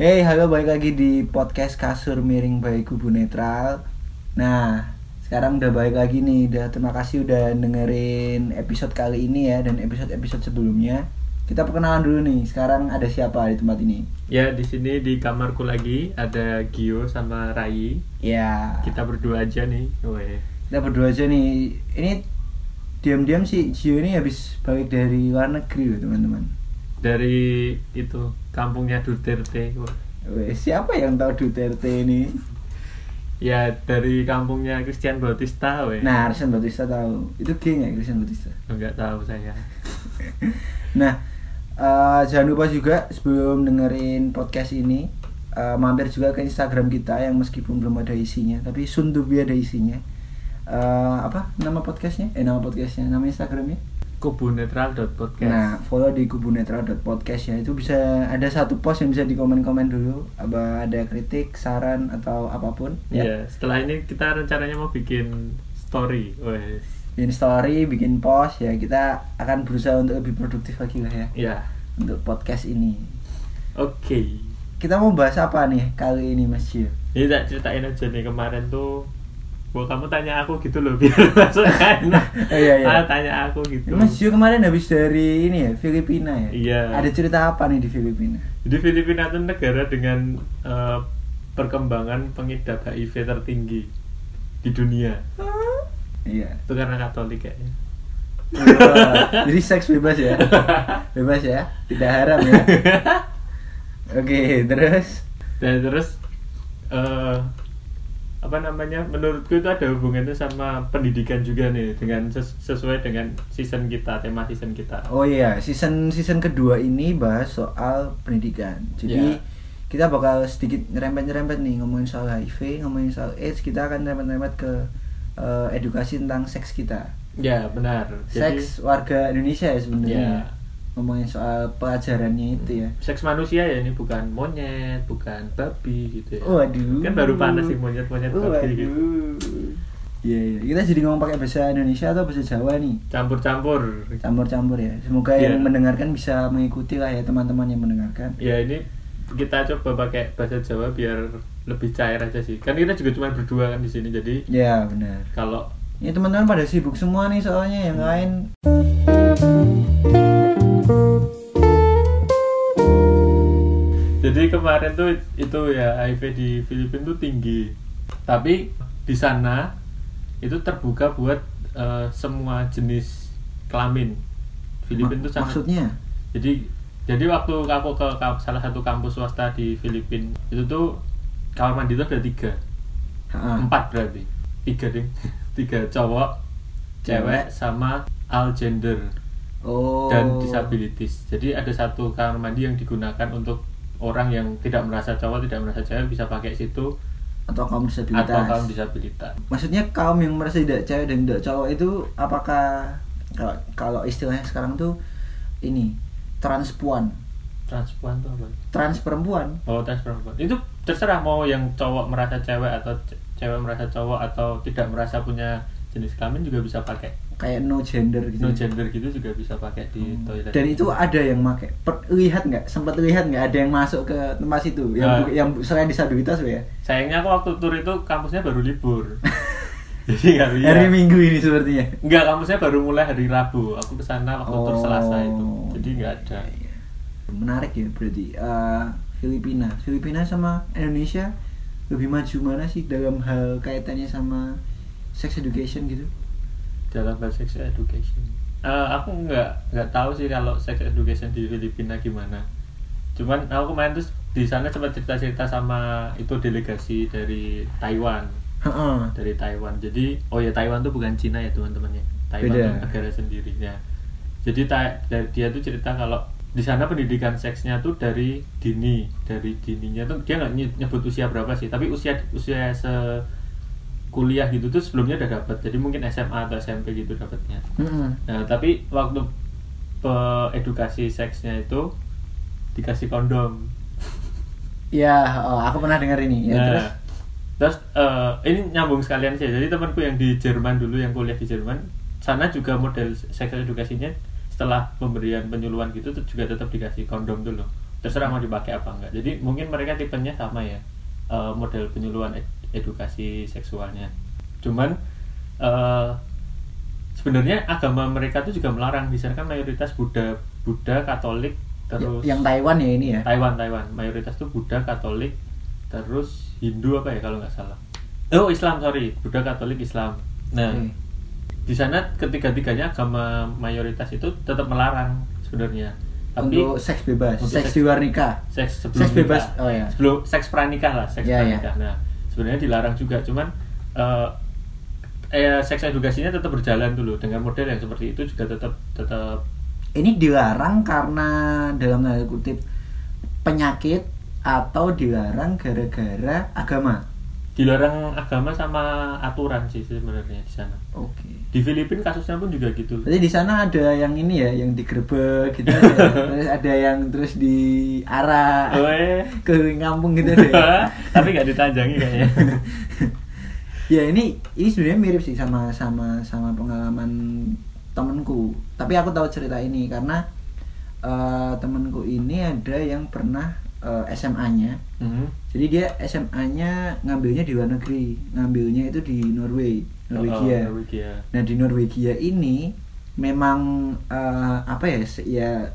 Hey, halo balik lagi di podcast Kasur Miring by Kubu Netral. Nah, sekarang udah balik lagi nih. Udah terima kasih udah dengerin episode kali ini ya dan episode-episode sebelumnya. Kita perkenalan dulu nih. Sekarang ada siapa di tempat ini? Ya di sini di kamarku lagi ada Gio sama Rai. Ya, Kita berdua aja nih. Weh. kita berdua aja nih. Ini diam-diam sih Gio ini habis balik dari luar negeri loh teman-teman. Dari itu kampungnya Duterte. Weh, siapa yang tahu Duterte ini? Ya dari kampungnya Christian Bautista. Weh. Nah, Christian Bautista tahu. Itu gay nggak Christian Bautista? Enggak tahu saya. Nah, eh, jangan lupa juga sebelum dengerin podcast ini eh, mampir juga ke Instagram kita yang meskipun belum ada isinya, tapi soon to be ada isinya. Eh, apa nama podcastnya? Eh nama podcastnya, nama Instagramnya? Kubunetral.podcast. Nah, follow di kubunetral.podcast ya. Itu bisa ada satu post yang bisa di komen-komen dulu. Apa ada kritik, saran atau apa pun. Iya, setelah ini kita rencananya mau bikin story. Weh. Bikin story, bikin post ya. Kita akan berusaha untuk lebih produktif lagi lah ya Ya. untuk podcast ini. Oke. Kita mau bahas apa nih kali ini Mas Gio? Ini tak ceritain aja nih kemarin tuh Wah kamu tanya aku gitu loh biar masuk enak. Oh, iya, iya. Ah, tanya aku gitu. Mas Gio kemarin habis dari ini ya Filipina ya. Iya. Ada cerita apa nih di Filipina? Jadi Filipina itu negara dengan eh, perkembangan pengidap HIV tertinggi di dunia. Iya. Itu karena Katolik kayaknya. Wah, Jadi seks bebas ya? Bebas ya? Tidak haram ya? Oke, terus? Dan terus eh apa namanya? Menurutku itu ada hubungannya sama pendidikan juga nih dengan ses- sesuai dengan season kita, tema season kita. Oh iya, season season kedua ini bahas soal pendidikan. Jadi Iya. kita bakal sedikit nyerempet-nyerempet nih ngomongin soal HIV, ngomongin soal AIDS. Kita akan nyerempet-nyerempet ke eh, edukasi tentang seks kita. Ya, benar. Jadi Seks warga Indonesia ya sebenarnya. Iya. Ngomongin soal pelajarannya itu ya. seks manusia ya ini bukan monyet, bukan babi gitu ya. Waduh. Kan baru panas sih monyet-monyet babi gitu. Waduh. Iya, iya. Kita jadi ngomong pakai bahasa Indonesia atau bahasa Jawa nih? Campur-campur. Campur-campur ya. Semoga Iya. yang mendengarkan bisa mengikuti lah ya teman-teman yang mendengarkan. Ya ini kita coba pakai bahasa Jawa biar lebih cair aja sih. Kan kita juga cuma berdua kan di sini. Jadi Ya, benar. kalau Ini teman-teman pada sibuk semua nih soalnya yang Hmm. lain. Jadi kemarin tuh itu ya HIV di Filipina tuh tinggi. Tapi di sana itu terbuka buat eh, semua jenis kelamin. Filipina tuh sangat Maksudnya? jadi jadi waktu aku ke salah satu kampus swasta di Filipina itu tuh kamar mandi itu ada tiga Ha-ha. empat berarti tiga ding tiga cowok cewek sama all gender Oh. dan disabilities jadi ada satu kamar mandi yang digunakan untuk orang yang tidak merasa cowok tidak merasa cewek bisa pakai situ atau kaum disabilitas. atau kaum disabilitas. Maksudnya kaum yang merasa tidak cewek dan tidak cowok itu apakah kalau kalau istilahnya sekarang tuh ini transpuan, transpuan tuh apa? Trans perempuan. oh trans perempuan. Itu terserah mau yang cowok merasa cewek atau ce- cewek merasa cowok atau tidak merasa punya jenis kelamin juga bisa pakai kayak no gender gitu. no gender gitu juga bisa pakai di Hmm. toilet Dan itu ada yang. Per- lihat nggak? Sempat lihat nggak ada yang masuk ke tempat situ yang Nah. yang selain disabilitas ya? sayangnya aku waktu tur itu kampusnya baru libur jadi nggak Hari Minggu ini sepertinya. Enggak, kampusnya baru mulai hari Rabu. Aku ke sana waktu tur Oh. Selasa itu. Jadi nggak ada. Iya. Menarik ya berarti. Eh, Filipina, Filipina sama Indonesia lebih maju mana sih dalam hal kaitannya sama sex education gitu? Dalam bahasa sex education. Eh, aku nggak nggak tahu sih kalau sex education di Filipina gimana. Cuman aku kemarin tuh di sana sempat cerita-cerita sama itu delegasi dari Taiwan. Heeh. Dari Taiwan. Jadi, oh ya Taiwan tuh bukan Cina ya teman-teman ya. Taiwan negara sendirinya. Jadi ta- dia tuh cerita kalau di sana pendidikan seksnya tuh dari dini, dari dininya tuh dia nggak ny- nyebut usia berapa sih, tapi usia usia se kuliah gitu tuh sebelumnya udah dapat. Jadi mungkin SMA atau SMP gitu dapatnya. Heeh. Nah, tapi waktu edukasi seksnya itu dikasih kondom. Ya, oh, aku pernah dengar ini. Ya, nah, terus terus eh, ini nyambung sekalian sih. Jadi temanku yang di Jerman dulu yang kuliah di Jerman, sana juga model sex edukasinya setelah pemberian penyuluhan gitu tuh juga tetap dikasih kondom dulu terserah mau dipakai apa enggak jadi mungkin mereka tipenya sama ya eh, model penyuluhan edukasi seksualnya. Cuman eh, sebenarnya agama mereka tuh juga melarang. Di sana kan mayoritas Buddha Buddha Katolik terus Ya, yang Taiwan ya ini ya? Taiwan Taiwan. Mayoritas tuh Buddha Katolik terus Hindu apa ya kalau nggak salah. Oh Islam sorry. Buddha Katolik Islam. Nah Oke. di sana ketiga-tiganya agama mayoritas itu tetap melarang sebenarnya. Tapi untuk seks bebas. Untuk seks seks- di luar nikah. seks sebelum Seks bebas, nikah. oh ya. sebelum seks pranikah lah seks Ya, ya. pranikah. Nah sebenarnya dilarang juga cuman eh eh, seks edukasinya tetap berjalan dulu dengan model yang seperti itu juga tetap tetap. Ini dilarang karena dalam tanda kutip penyakit atau dilarang gara-gara agama? Dilarang agama sama aturan sih sebenarnya di sana. Oke di Filipina kasusnya pun juga gitu Berarti di sana ada yang ini ya, yang digerebek gitu ada. terus ada yang terus diarah Weh. ke kampung gitu deh. tapi nggak ditanjangi kayaknya ya ini ini sebenarnya mirip sih sama sama sama pengalaman temenku. Tapi aku tahu cerita ini karena eh, temenku ini ada yang pernah eh, SMA-nya. Mhm. Jadi dia SMA-nya ngambilnya di luar negeri, ngambilnya itu di Norway, Norwegia. Oh, Norwegia. Nah di Norwegia ini memang eh, apa ya se- ya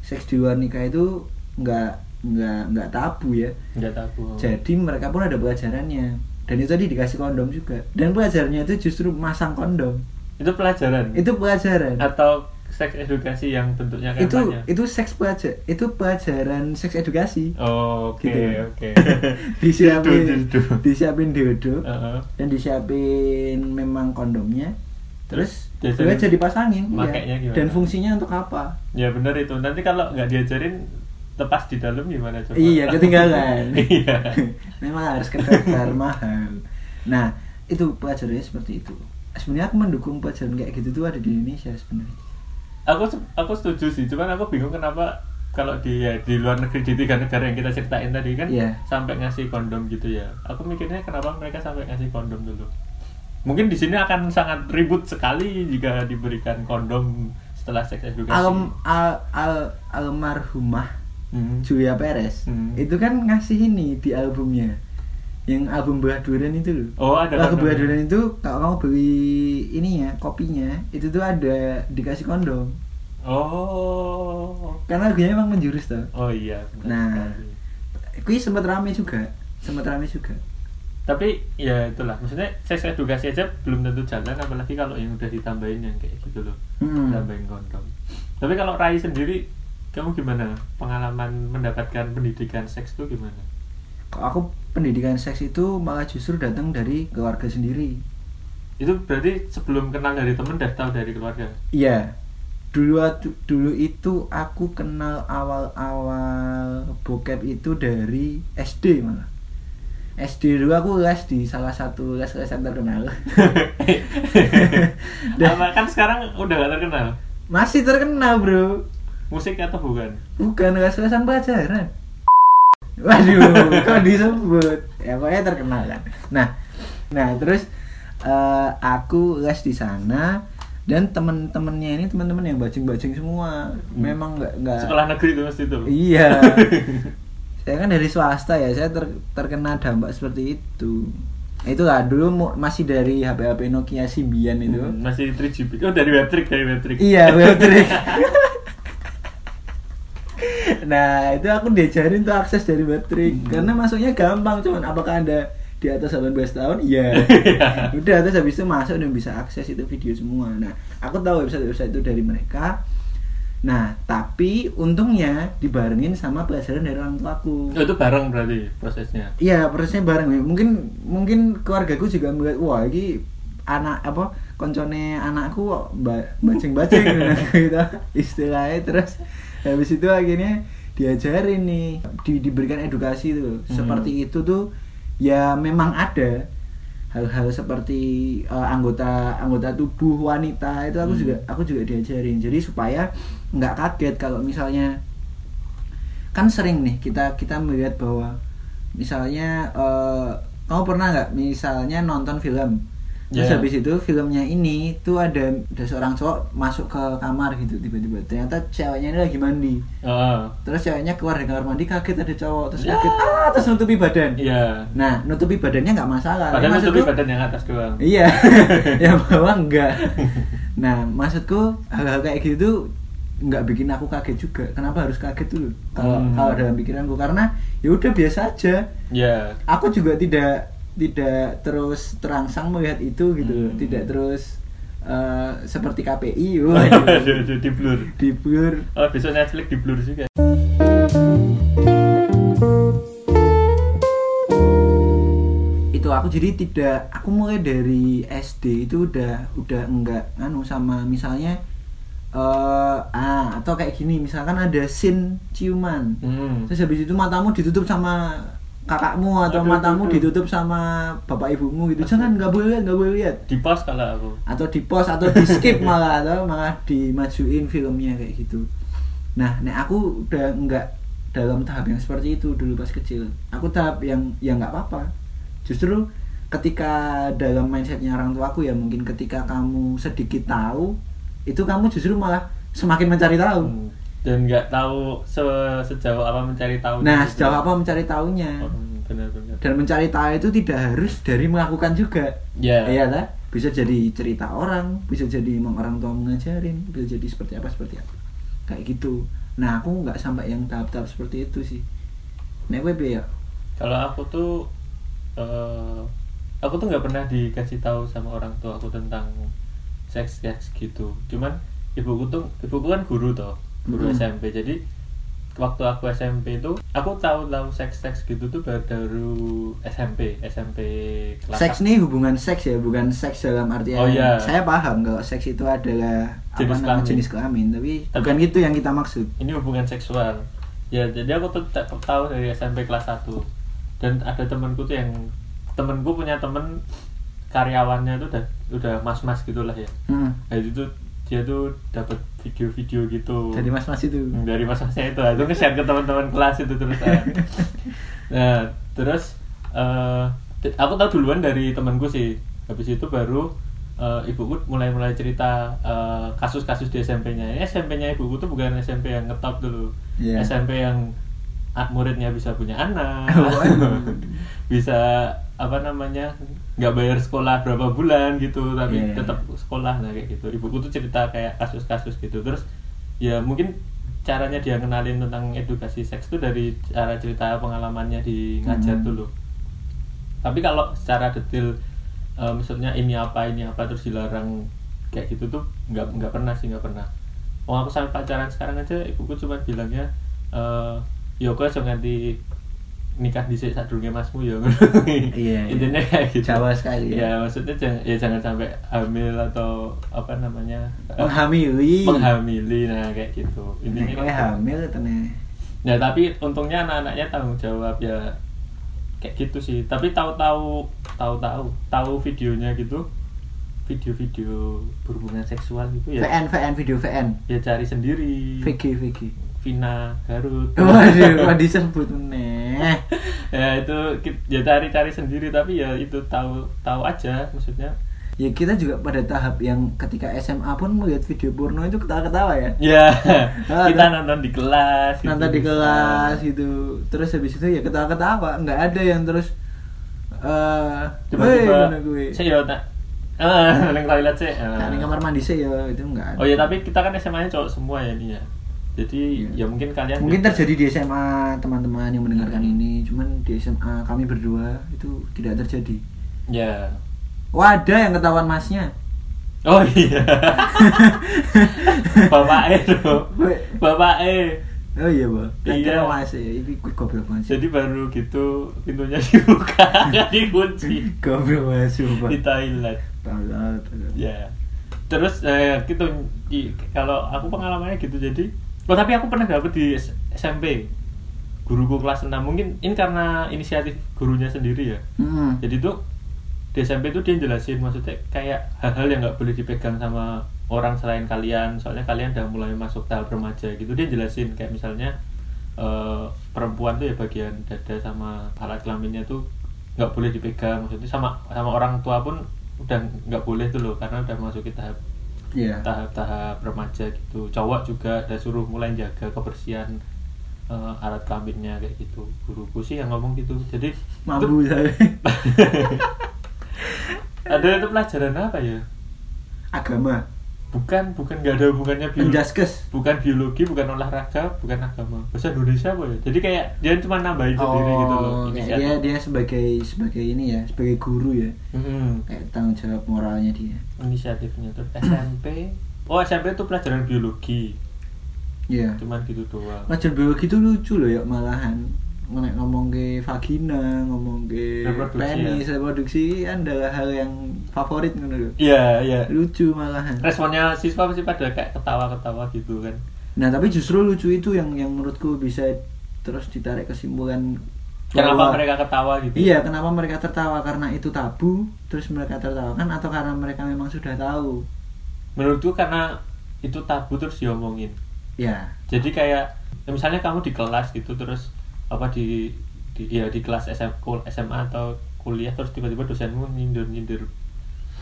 seks di luar nikah itu nggak nggak nggak tabu ya. nggak tahu Jadi mereka pun ada pelajarannya dan itu tadi dikasih kondom juga dan pelajarannya itu justru masang kondom itu pelajaran itu pelajaran atau seks edukasi yang bentuknya kayak itu itu seks pelajar itu pelajaran seks edukasi. Oh, oke Gitu. oke. Disiapin Dildo, dildo. disiapin dildo Heeh. dan disiapin memang kondomnya. Terus Terus gue jadi pasangin iya. makainya gimana? dan fungsinya untuk apa? Ya benar itu. Nanti kalau nggak diajarin lepas di dalam gimana coba? Iya ketinggalan. Iya. Memang harus ke mahal. Nah itu pelajarannya seperti itu. Sebenarnya aku mendukung pelajaran kayak gitu tuh ada di Indonesia sebenarnya aku aku setuju sih cuman aku bingung kenapa kalau di ya, di luar negeri di tiga negara yang kita ceritain tadi kan Iya. sampai ngasih kondom gitu ya aku mikirnya kenapa mereka sampai ngasih kondom dulu mungkin di sini akan sangat ribut sekali jika diberikan kondom setelah seks edukasi Alm, al, al, almarhumah Hmm. Julia Perez Hmm. itu kan ngasih ini di albumnya yang album Buah Durian itu loh oh ada Lagu Buah. Durian itu kalau kamu beli ininya kopinya itu tuh ada dikasih kondom. Oh. Karena lagunya emang menjurus tuh oh iya benar Nah. Kui sempat rame juga sempat rame juga. Tapi ya itulah maksudnya seks edukasi aja belum tentu jalan apalagi kalau yang udah ditambahin yang kayak gitu loh Hmm. tambahin kondom. Tapi kalau Rai sendiri kamu gimana? Pengalaman mendapatkan pendidikan seks itu gimana aku pendidikan seks itu malah justru datang dari keluarga sendiri itu berarti sebelum kenal dari temen udah tahu dari keluarga Iya. Dulu dulu itu aku kenal awal-awal bokep itu dari SD malah. SD dulu aku les di salah satu les-les yang terkenal. Dan- Apa, kan sekarang udah gak terkenal Masih terkenal, Bro. musik atau bukan Bukan les-lesan pelajaran. Waduh, kok disebut? Ya pokoknya terkenal kan. Nah, nah terus eh, aku les di sana dan temen-temennya ini teman-teman yang bajing-bajing semua. Memang nggak nggak. sekolah negeri itu mesti itu Iya. saya kan dari swasta ya, saya ter- terkena dampak seperti itu. Itulah dulu mu- masih dari HP-HP Nokia Symbian itu. Hmm, masih 3GP oh dari webtrick dari webtrick Iya, webtrick. nah, itu aku diajarin tuh akses dari webtrick Hmm. karena masuknya gampang, cuman apakah Anda di atas 18 tahun? Iya. Udah terus habis itu masuk dan bisa akses itu video semua. Nah, aku tahu website-website itu dari mereka. Nah, tapi untungnya dibarengin sama pelajaran dari orang tuaku. Oh, itu bareng berarti prosesnya Iya, prosesnya bareng. Mungkin mungkin keluargaku juga melihat wah ini anak apa koncone anakku kok ba- bajing-bajing gitu istilahnya terus habis itu akhirnya diajarin nih di, diberikan edukasi tuh Hmm. seperti itu tuh ya memang ada hal-hal seperti eh, anggota anggota tubuh wanita itu aku Hmm. juga aku juga diajarin jadi supaya nggak kaget kalau misalnya kan sering nih kita kita melihat bahwa misalnya eh, kamu pernah nggak misalnya nonton film terus Yeah. habis itu filmnya ini tuh ada ada seorang cowok masuk ke kamar gitu tiba-tiba ternyata ceweknya ini lagi mandi Heeh. terus ceweknya keluar dari kamar mandi kaget ada cowok terus Ya. kaget ah terus nutupi badan Iya. nah nutupi badannya nggak masalah Padahal nutupi badan yang atas doang. Iya, yang bawah enggak. Nah, maksudku hal-hal kayak gitu tuh nggak bikin aku kaget juga. Kenapa harus kaget dulu? Kalau Hmm. kalau dalam pikiranku karena ya udah biasa aja. Iya. Aku juga tidak tidak terus terangsang melihat itu gitu, Hmm. tidak terus eh, seperti KPI, waduh, aduh, di blur. di blur. Oh, besok Netflix di blur juga. itu aku jadi tidak aku mulai dari SD itu udah udah enggak anu sama misalnya eh ah atau kayak gini misalkan ada scene ciuman Hmm. terus habis itu matamu ditutup sama kakakmu atau Aduh, matamu aduh. ditutup sama bapak ibumu gitu jangan nggak boleh lihat nggak boleh lihat Di pos kalau aku. atau di pause atau di skip malah atau malah dimajuin filmnya kayak gitu nah nek aku udah enggak dalam tahap yang seperti itu dulu pas kecil aku tahap yang ya nggak apa-apa justru ketika dalam mindsetnya orang tuaku ya mungkin ketika kamu sedikit tahu itu kamu justru malah semakin mencari tahu Hmm. Dan nggak tahu se- sejauh apa mencari tahu. nah sejauh apa mencari tahunya Oh, benar-benar. dan mencari tahu itu tidak harus dari melakukan juga Ya. iya lah bisa jadi cerita orang bisa jadi emang orang tua mengajarin bisa jadi seperti apa seperti apa kayak gitu nah aku nggak sampai yang tahap-tahap seperti itu sih nek piye ya Kalau aku tuh eh aku tuh nggak pernah dikasih tahu sama orang tua aku tentang seks seks gitu. Cuman ibuku tuh ibuku kan guru toh, guru Mm. SMP. Jadi waktu aku SMP itu aku tahu tahu seks seks gitu tuh baru, baru SMP SMP kelas seks nih hubungan seks ya bukan seks dalam artian Oh, iya. saya paham kalau seks itu adalah Jenis apa kelamin. jenis kelamin tapi, Tapi- bukan gitu yang kita maksud ini hubungan seksual ya jadi aku tuh tak- tahu dari SMP kelas 1 dan ada temanku tuh yang temanku punya temen karyawannya tuh udah udah mas-mas gitulah ya Hmm, nah, itu tuh dia tuh dapat video-video gitu. Dari mas-mas itu. Hmm, dari mas-masnya itu. Itu nge-share ke teman-teman kelas itu terus. Ah. nah terus t- aku tahu duluan dari temanku sih. Habis itu baru eh, ibuku mulai mulai cerita eh, kasus-kasus di SMP-nya ini SMP-nya ibuku tuh bukan SMP yang ngetop dulu. Iya. SMP yang muridnya bisa punya anak. Bisa apa namanya nggak bayar sekolah berapa bulan gitu tapi Iya. tetap sekolah nah kayak gitu. Ibuku tuh cerita kayak kasus-kasus gitu. Terus ya mungkin caranya dia kenalin tentang edukasi seks tuh dari cara cerita pengalamannya di ngajar Hmm. dulu. Tapi kalau secara detail eh, maksudnya ini apa ini apa terus dilarang kayak gitu tuh nggak nggak pernah sih nggak pernah. Oh aku sampai pacaran sekarang aja ibuku cuma bilangnya eh yo kok aja nganti nikah di saat durunge masmu ya Iya, iya. intinya kayak gitu Jawa sekali ya. ya maksudnya jangan ya jangan sampai hamil atau apa namanya menghamili menghamili nah kayak gitu intinya kowe gitu. hamil tenan Nah tapi untungnya anak-anaknya tanggung jawab ya kayak gitu sih. Tapi tahu-tahu tahu-tahu tahu videonya gitu video-video berhubungan seksual gitu ya. VN VN video VN Ya cari sendiri. VG VG Vina Garut. waduh kok disebut meneh ya itu ya cari-cari sendiri tapi ya itu tahu tahu aja maksudnya. ya kita juga pada tahap yang ketika SMA pun melihat video porno itu ketawa-ketawa ya Ya kita nonton di kelas. gitu. nonton di kelas gitu terus habis itu ya ketawa-ketawa nggak ada yang terus eh "Woi, Tiba-tiba mana gue saya tak ah neng toilet sih. ah. Nah, kamar mandi sih ya itu nggak ada Oh ya tapi kita kan SMA-nya cowok semua ya nih ya. Jadi Iya. ya mungkin kalian mungkin juga- terjadi di SMA teman-teman yang mendengarkan ini cuman di SMA kami berdua itu tidak terjadi Ya. wadah yang ketahuan masnya Oh iya. Bapak E. Bapak E. oh iya bu Iya. iya mas ya ini gue goblok mas Jadi baru gitu pintunya dibuka, nggak dikunci goblok mas coba di toilet. Tolol. Ya. Terus eh, gitu kalau aku pengalamannya gitu jadi Oh tapi aku pernah dapet di SMP guruku kelas 6 mungkin ini karena inisiatif gurunya sendiri ya. Hmm. jadi tuh di SMP tuh dia jelasin maksudnya kayak hal-hal yang nggak boleh dipegang sama orang selain kalian. Soalnya kalian udah mulai masuk tahap remaja gitu. Dia jelasin kayak misalnya eh, perempuan tuh ya bagian dada sama alat kelaminnya tuh nggak boleh dipegang. Maksudnya sama sama orang tua pun udah nggak boleh tuh loh karena udah masuk tahap Iya. tahap-tahap remaja gitu cowok juga udah suruh mulai jaga kebersihan eh, alat kelaminnya kayak gitu guruku sih yang ngomong gitu jadi Mampu saya. ada itu pelajaran apa ya Agama. Bukan bukan nggak ada hubungannya biologi Penjaskes. bukan biologi bukan olahraga bukan agama bahasa Indonesia apa ya jadi kayak dia cuma nambahin sendiri gitu loh Oh, kayak inisiatif. dia dia sebagai sebagai ini ya, sebagai guru ya. Mm-mm. Kayak tanggung jawab moralnya dia. inisiatifnya tuh SMP oh SMP itu pelajaran biologi Iya. cuman gitu doang Pelajaran biologi itu lucu loh ya malahan. Nek ngomong ke vagina, ngomong ke Reproduksi penis, reproduksi adalah hal yang favorit ngono lho. iya iya. Lucu malahan. responnya siswa pasti pada kayak ketawa-ketawa gitu kan. Nah, tapi justru lucu itu yang yang menurutku bisa terus ditarik kesimpulan kenapa bahwa- mereka ketawa gitu? Iya, kenapa mereka tertawa? Karena itu tabu, terus mereka tertawakan atau karena mereka memang sudah tahu? menurutku karena itu tabu terus diomongin. Ya, jadi kayak ya misalnya kamu di kelas gitu terus apa di, di ya di kelas SM, SMA atau kuliah terus tiba-tiba dosenmu nyindir nyindir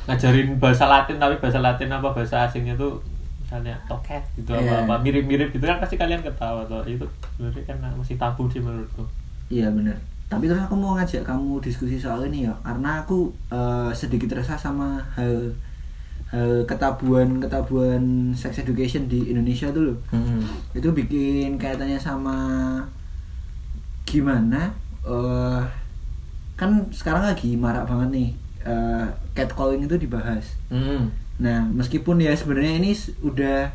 ngajarin bahasa Latin tapi bahasa Latin apa bahasa asingnya tuh misalnya toket gitu Iya. apa apa mirip-mirip gitu kan pasti kalian ketawa tuh itu sebenarnya karena masih tabu sih menurutku iya bener. Tapi terus aku mau ngajak kamu diskusi soal ini ya, karena aku eh, sedikit resah sama hal hal ketabuan ketabuan sex education di Indonesia tuh loh. Itu bikin kaitannya sama gimana eh kan sekarang lagi marak banget nih eh, catcalling itu dibahas. Hmm. Nah, meskipun ya sebenarnya ini udah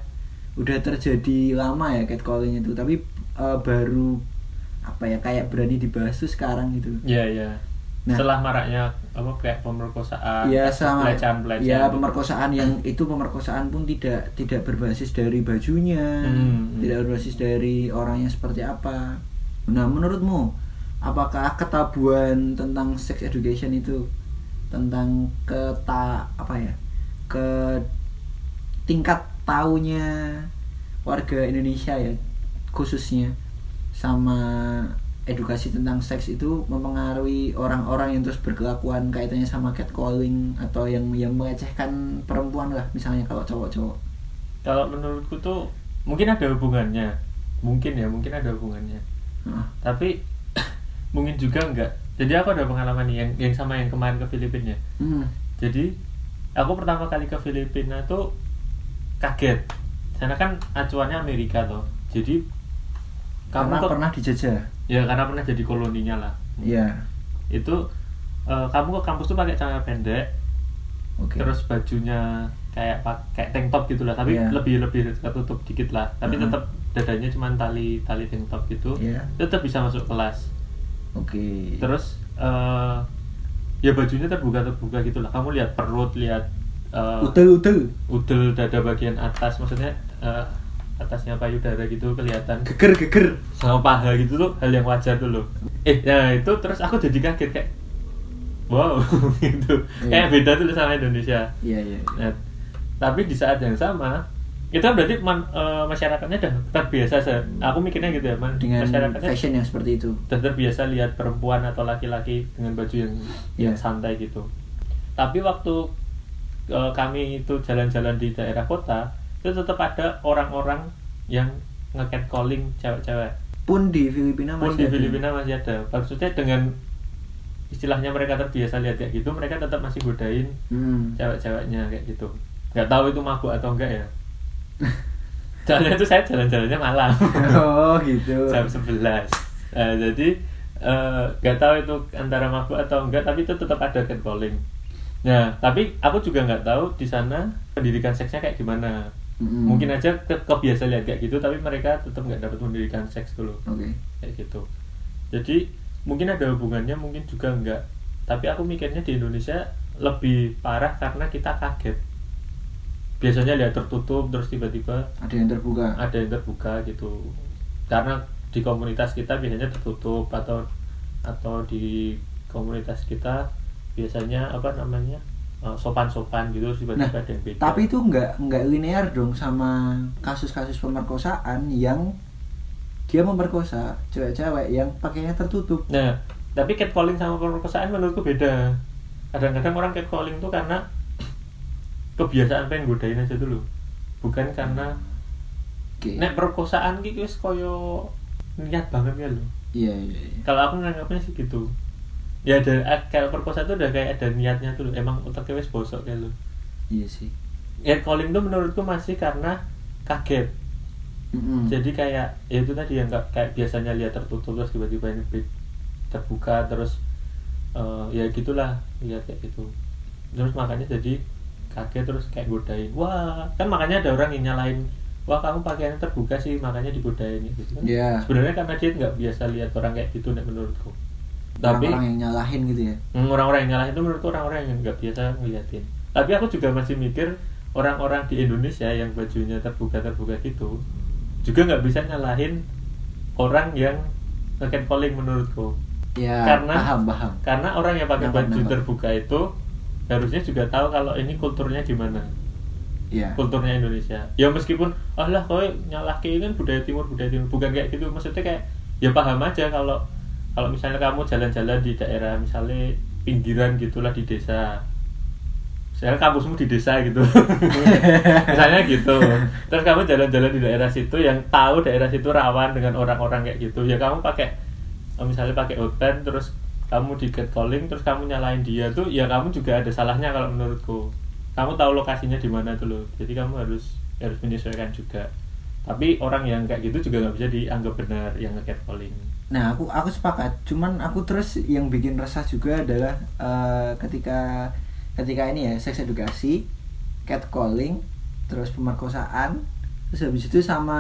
udah terjadi lama ya catcalling itu, tapi eh, baru apa ya kayak berani dibahas tuh sekarang gitu. Iya iya. Nah. Setelah maraknya apa kayak pemerkosaan, Iya sama pelecehan pelecehan. ya pemerkosaan yang itu pemerkosaan pun tidak tidak berbasis dari bajunya, Hmm, hmm. tidak berbasis dari orangnya seperti apa. Nah, menurutmu apakah ketabuan tentang sex education itu tentang keta apa ya ke tingkat taunya warga Indonesia ya khususnya sama edukasi tentang seks itu mempengaruhi orang-orang yang terus berkelakuan kaitannya sama catcalling atau yang yang melecehkan perempuan lah misalnya kalau cowok-cowok Kalau menurutku tuh mungkin ada hubungannya, mungkin ya mungkin ada hubungannya. Tapi mungkin juga enggak. Jadi aku ada pengalaman nih yang yang sama yang kemarin ke Filipina. Hmm. Jadi aku pertama kali ke Filipina tuh kaget. Sana kan acuannya Amerika tuh. Jadi kamu karena ke- pernah dijajah ya karena pernah jadi koloninya lah. Iya Itu eh, kamu ke kampus tuh pakai celana pendek, oke terus bajunya kayak pakai tank top gitu lah tapi Iya. lebih lebih ketutup dikit lah tapi Mhm. tetap dadanya cuma tali tali tank top gitu Iya. tetap bisa masuk kelas. Oke. Terus eh, ya bajunya terbuka terbuka gitu lah. Kamu lihat perut lihat eh, utel utel udel dada bagian atas maksudnya eh, atasnya payudara gitu kelihatan. Geger geger sama paha gitu tuh hal yang wajar tuh loh. Eh nah itu terus aku jadi kaget kayak wow gitu. Iya. kayak beda tuh sama Indonesia. Iya iya. Nah, tapi di saat yang sama itu kan berarti man- eh, masyarakatnya udah terbiasa se- aku mikirnya gitu ya man, dengan masyarakatnya fashion yang seperti itu. udah terbiasa lihat perempuan atau laki-laki dengan baju yang yang Iya. santai gitu. Tapi waktu eh, kami itu jalan-jalan di daerah kota itu tetap ada orang-orang yang nge calling cewek-cewek. Pun di Filipina pun masih di ada. Filipina masih ada. Maksudnya dengan istilahnya mereka terbiasa lihat kayak gitu mereka tetap masih godain hmm. cewek-ceweknya kayak gitu. Nggak tahu itu mabuk atau enggak ya soalnya itu saya jalan-jalannya malam oh gitu. Jam 11 Nah, jadi eh, nggak tahu itu antara mabuk atau enggak tapi itu tetap ada catcalling. Nah tapi aku juga nggak tahu di sana pendidikan seksnya kayak gimana. Mm-mm. mungkin aja ke kebiasa lihat kayak gitu tapi mereka tetap nggak dapat pendidikan seks dulu. Oke. Kayak gitu. Jadi mungkin ada hubungannya mungkin juga enggak tapi aku mikirnya di Indonesia lebih parah karena kita kaget biasanya lihat tertutup terus tiba-tiba ada yang terbuka. Ada yang terbuka gitu. Karena di komunitas kita biasanya tertutup atau atau di komunitas kita biasanya apa namanya eh, sopan-sopan gitu terus Nah, tiba-tiba ada yang beda. tapi itu nggak nggak linear dong sama kasus-kasus pemerkosaan yang dia memperkosa cewek-cewek yang pakainya tertutup. nah tapi catcalling sama pemerkosaan menurutku beda. Kadang-kadang orang catcalling tuh karena kebiasaan pengen godain aja dulu. Bukan karena oke. nek perkosaan gitu wis koyo niat banget ya lo iya iya iya. kalau aku nganggapnya sih gitu. Ya ada eh, kayak perkosa tuh udah kayak ada niatnya tuh emang otaknya wis bosok kayak lo iya sih. Catcalling tuh menurutku masih karena kaget. Mm-mm. jadi kayak ya itu tadi yang nggak- kayak biasanya lihat tertutup terus tiba-tiba ini terbuka terus eh, ya gitulah lihat kayak gitu. Terus makanya jadi kaget terus kayak godain. Wah kan makanya ada orang yang nyalain wah kamu pakaiannya terbuka sih makanya digodain. Gitu kan. Iya. sebenarnya karena dia nggak biasa lihat orang kayak gitu menurutku. Tapi orang-orang yang nyalahin gitu ya? Hmm, orang-orang yang nyalahin itu menurutku orang-orang yang nggak biasa ngeliatin. Tapi aku juga masih mikir orang-orang di Indonesia yang bajunya terbuka-terbuka gitu juga nggak bisa nyalahin orang yang nge calling menurutku. Ya Karena- paham paham. karena orang yang pakai Nampak, baju nampak. terbuka itu harusnya juga tahu kalau ini kulturnya gimana iya. Kulturnya Indonesia. Ya meskipun oh lah kau nyalah kan budaya timur budaya timur. Bukan kayak gitu maksudnya kayak ya paham aja kalau kalau misalnya kamu jalan-jalan di daerah misalnya pinggiran gitulah di desa. Misalnya kampusmu di desa gitu. Misalnya gitu. Terus kamu jalan-jalan di daerah situ yang tahu daerah situ rawan dengan orang-orang kayak gitu. Ya kamu pakai misalnya pakai outband terus kamu di calling terus kamu nyalain dia tuh ya kamu juga ada salahnya kalau menurutku. Kamu tahu lokasinya di mana tuh loh. Jadi kamu harus harus menyesuaikan juga. Tapi orang yang kayak gitu juga nggak bisa dianggap benar yang calling. Nah, aku aku sepakat. Cuman aku terus yang bikin resah juga adalah eh, ketika ketika ini ya seks edukasi, catcalling, terus pemerkosaan, terus habis itu sama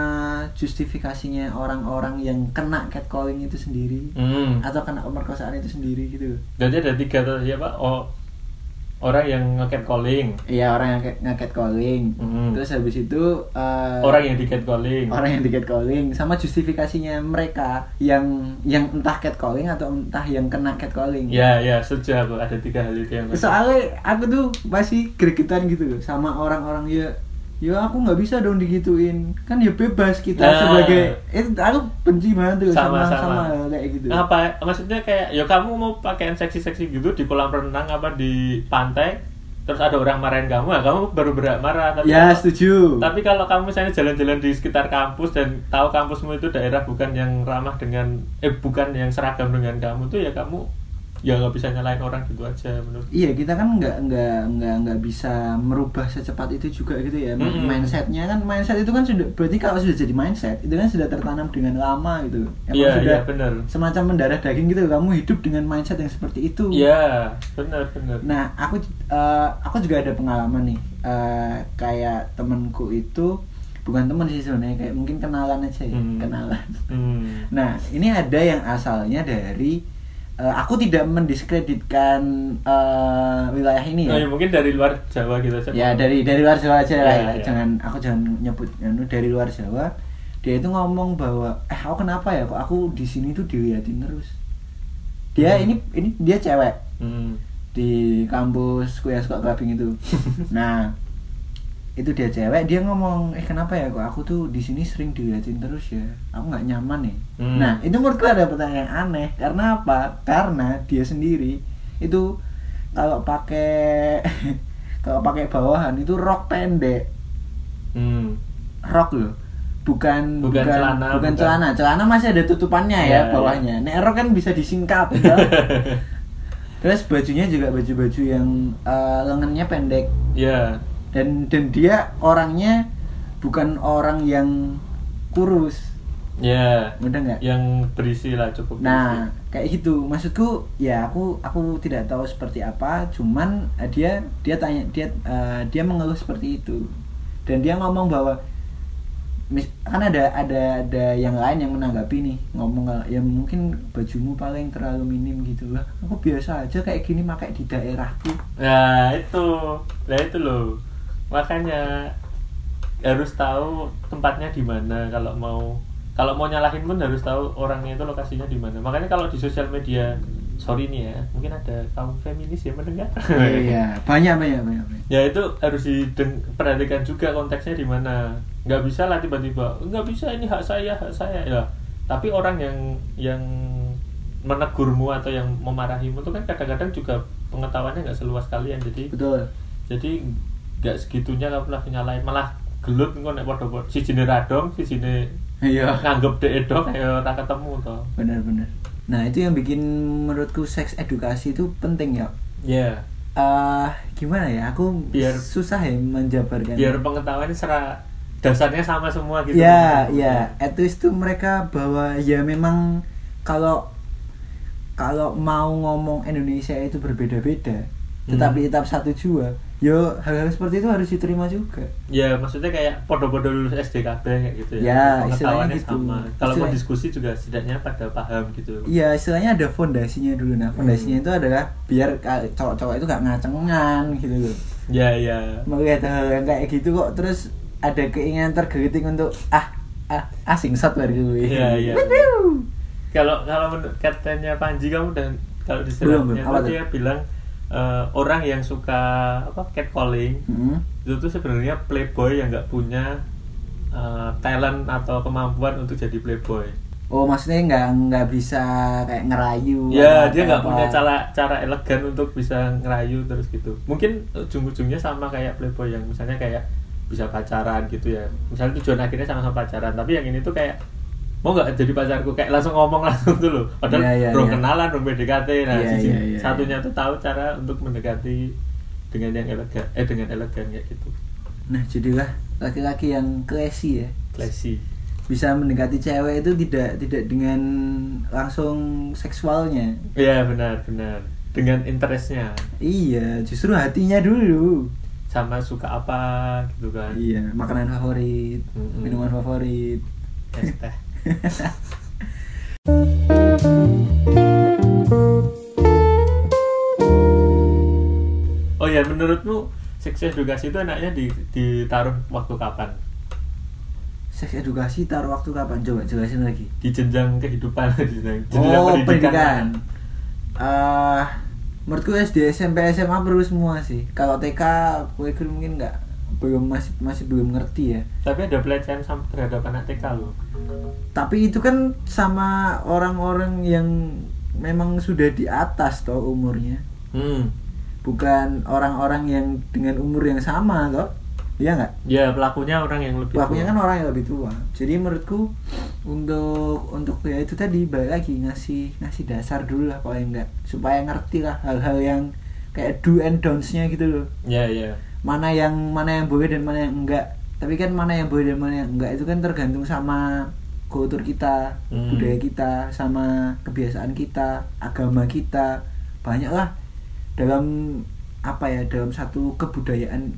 justifikasinya orang-orang yang kena catcalling itu sendiri hmm. atau kena pemerkosaan itu sendiri gitu. jadi ada tiga tuh siapa oh orang yang calling Iya, orang yang nge-catcalling. Hmm. Terus habis itu eh, orang yang di calling orang yang di catcalling sama justifikasinya mereka yang yang entah catcalling atau entah yang kena catcalling. ya ya setuju aku ada tiga hal itu yang soalnya aku tuh masih gregetan gitu loh sama orang-orang ya ya aku nggak bisa dong digituin. Kan ya bebas kita Nah. sebagai itu aku benci banget tuh sama sama sama, kayak gitu. Apa maksudnya kayak ya kamu mau pakaian seksi-seksi gitu di kolam renang apa di pantai terus ada orang marahin kamu ya kamu baru berak marah tapi ya kalau- setuju. Tapi kalau kamu misalnya jalan-jalan di sekitar kampus dan tahu kampusmu itu daerah bukan yang ramah dengan eh bukan yang seragam dengan kamu tuh ya kamu ya nggak bisa nyalain orang gitu aja menurut iya kita kan nggak nggak nggak nggak bisa merubah secepat itu juga gitu ya Mm-mm. mindsetnya kan mindset itu kan sudah berarti kalau sudah jadi mindset itu kan sudah tertanam dengan lama gitu Emang Iya, sudah iya, benar. semacam mendarah daging gitu kamu hidup dengan mindset yang seperti itu Iya benar benar Nah, aku eh, aku juga ada pengalaman nih. Eh, kayak temenku itu bukan temen sih sebenarnya kayak mungkin kenalan aja ya, Hmm. kenalan. hmm. Nah, ini ada yang asalnya dari eh, aku tidak mendiskreditkan eh, wilayah ini Oh, ya. ya mungkin dari luar Jawa gitu aja. Ya dari dari luar Jawa aja lah Ya, ya. ya. Jangan aku jangan nyebut anu, dari luar Jawa. Dia itu ngomong bahwa eh aku kenapa ya kok aku di sini tuh diliatin terus. Dia Hmm. ini ini dia cewek Hmm. di kampus kuliah suka clubbing itu. nah, itu dia cewek, dia ngomong, "Eh, kenapa ya kok aku tuh di sini sering diliatin terus ya? Aku nggak nyaman nih." Hmm. Nah, itu menurutku ada pertanyaan yang aneh. Karena apa? Karena dia sendiri itu kalau pakai kalau pakai bawahan itu rok pendek, Hmm. rok loh. Bukan Bukan celana, bukan bukan. celana. Celana masih ada tutupannya ya Iya, bawahnya. Nek rok kan bisa disingkap ya. Terus bajunya juga baju-baju yang eh, lengannya pendek Ya. Dan dan dia orangnya bukan orang yang kurus, Ya. udah nggak? Yang berisi lah cukup. Nah berisi. kayak gitu maksudku ya aku aku tidak tahu seperti apa, cuman eh, dia dia tanya dia eh, dia mengeluh seperti itu dan dia ngomong bahwa mis- kan ada ada ada yang lain yang menanggapi nih ngomong ya mungkin bajumu paling terlalu minim gitu lah aku biasa aja kayak gini pakai di daerahku Nah itu, nah itu loh. Makanya harus tahu tempatnya di mana kalau mau kalau mau nyalahin pun harus tahu orangnya itu lokasinya di mana. Makanya kalau di sosial media, sorry nih ya, mungkin ada kaum feminis yang mendengar. iya banyak banyak banyak, banyak. ya itu harus diperhatikan juga konteksnya di mana. Nggak bisa lah tiba-tiba, nggak bisa ini hak saya, hak saya. Ya, tapi orang yang yang menegurmu atau yang memarahimu itu kan kadang-kadang juga pengetahuannya nggak seluas kalian jadi betul jadi nggak segitunya kamu lah nyalain. Malah gelut kok nek padha si jine radong si jine iya. nganggep dek dong kayak ora ketemu toh benar-benar nah itu yang bikin menurutku seks edukasi itu penting ya. Ya eh gimana ya? Aku Biar- susah ya menjabarkan. biar pengetahuannya serah dasarnya sama semua gitu. Ya ya at least tuh mereka bahwa ya memang kalau kalau mau ngomong Indonesia itu berbeda-beda Hmm. tetapi tetap satu jua yo hal-hal seperti itu harus diterima juga. Ya maksudnya kayak podo-podo lulus SD kayak gitu Ya, ya, istilahnya gitu. sama kalau mau Istilah- diskusi juga setidaknya pada paham gitu. Iya istilahnya ada fondasinya dulu. Nah fondasinya itu adalah biar cowok-cowok itu gak ngacengan gitu loh. Ya ya. Melihat hal yang kayak gitu kok terus ada keinginan tergelitik untuk ah ah asing shot baru gue Iya, iya. Wuhu. kalau kalau menurut katanya Panji kamu dan kalau di Belum, belum. dia bilang eh, orang yang suka apa catcalling Mm-mm. itu tuh sebenarnya playboy yang nggak punya eh, talent atau kemampuan untuk jadi playboy. Oh maksudnya nggak nggak bisa kayak ngerayu Ya dia nggak punya cara cara elegan untuk bisa ngerayu terus gitu. Mungkin ujung-ujungnya sama kayak playboy yang misalnya kayak bisa pacaran gitu ya. Misalnya tujuan akhirnya sama-sama pacaran, tapi yang ini tuh kayak mau nggak jadi pacarku kayak langsung ngomong langsung loh. Padahal Iya, iya, belum iya. kenalan, belum PDKT. Nah, Iya, sisi iya, iya, satunya tuh tahu cara untuk mendekati dengan yang elegan, eh dengan elegan kayak gitu. Nah jadilah laki-laki yang classy ya Classy. bisa mendekati cewek itu tidak tidak dengan langsung seksualnya Iya benar benar dengan interestnya iya justru hatinya dulu sama suka apa gitu kan. iya makanan favorit Mm-mm. minuman favorit Es teh. Oh ya, menurutmu seks edukasi itu enaknya di, ditaruh waktu kapan? seks edukasi taruh waktu kapan? Coba jelasin lagi. Di jenjang kehidupan, di jenjang, jenjang oh pendidikan. Eh, menurutku SD SMP SMA perlu semua sih. Kalau TK gue mungkin nggak belum masih masih belum ngerti ya Tapi ada pelecehan sam- terhadap anak TK loh. tapi itu kan sama orang-orang yang memang sudah di atas toh umurnya Hmm. bukan orang-orang yang dengan umur yang sama toh iya nggak Ya pelakunya orang yang lebih pelakunya tua. kan orang yang lebih tua jadi menurutku untuk untuk ya itu tadi balik lagi ngasih ngasih dasar dulu lah paling enggak supaya ngerti lah hal-hal yang kayak do and don'ts-nya gitu loh Ya ya. Mana yang mana yang boleh dan mana yang enggak tapi kan mana yang boleh dan mana yang enggak itu kan tergantung sama kultur kita Hmm. budaya kita sama kebiasaan kita agama kita banyak lah dalam apa ya dalam satu kebudayaan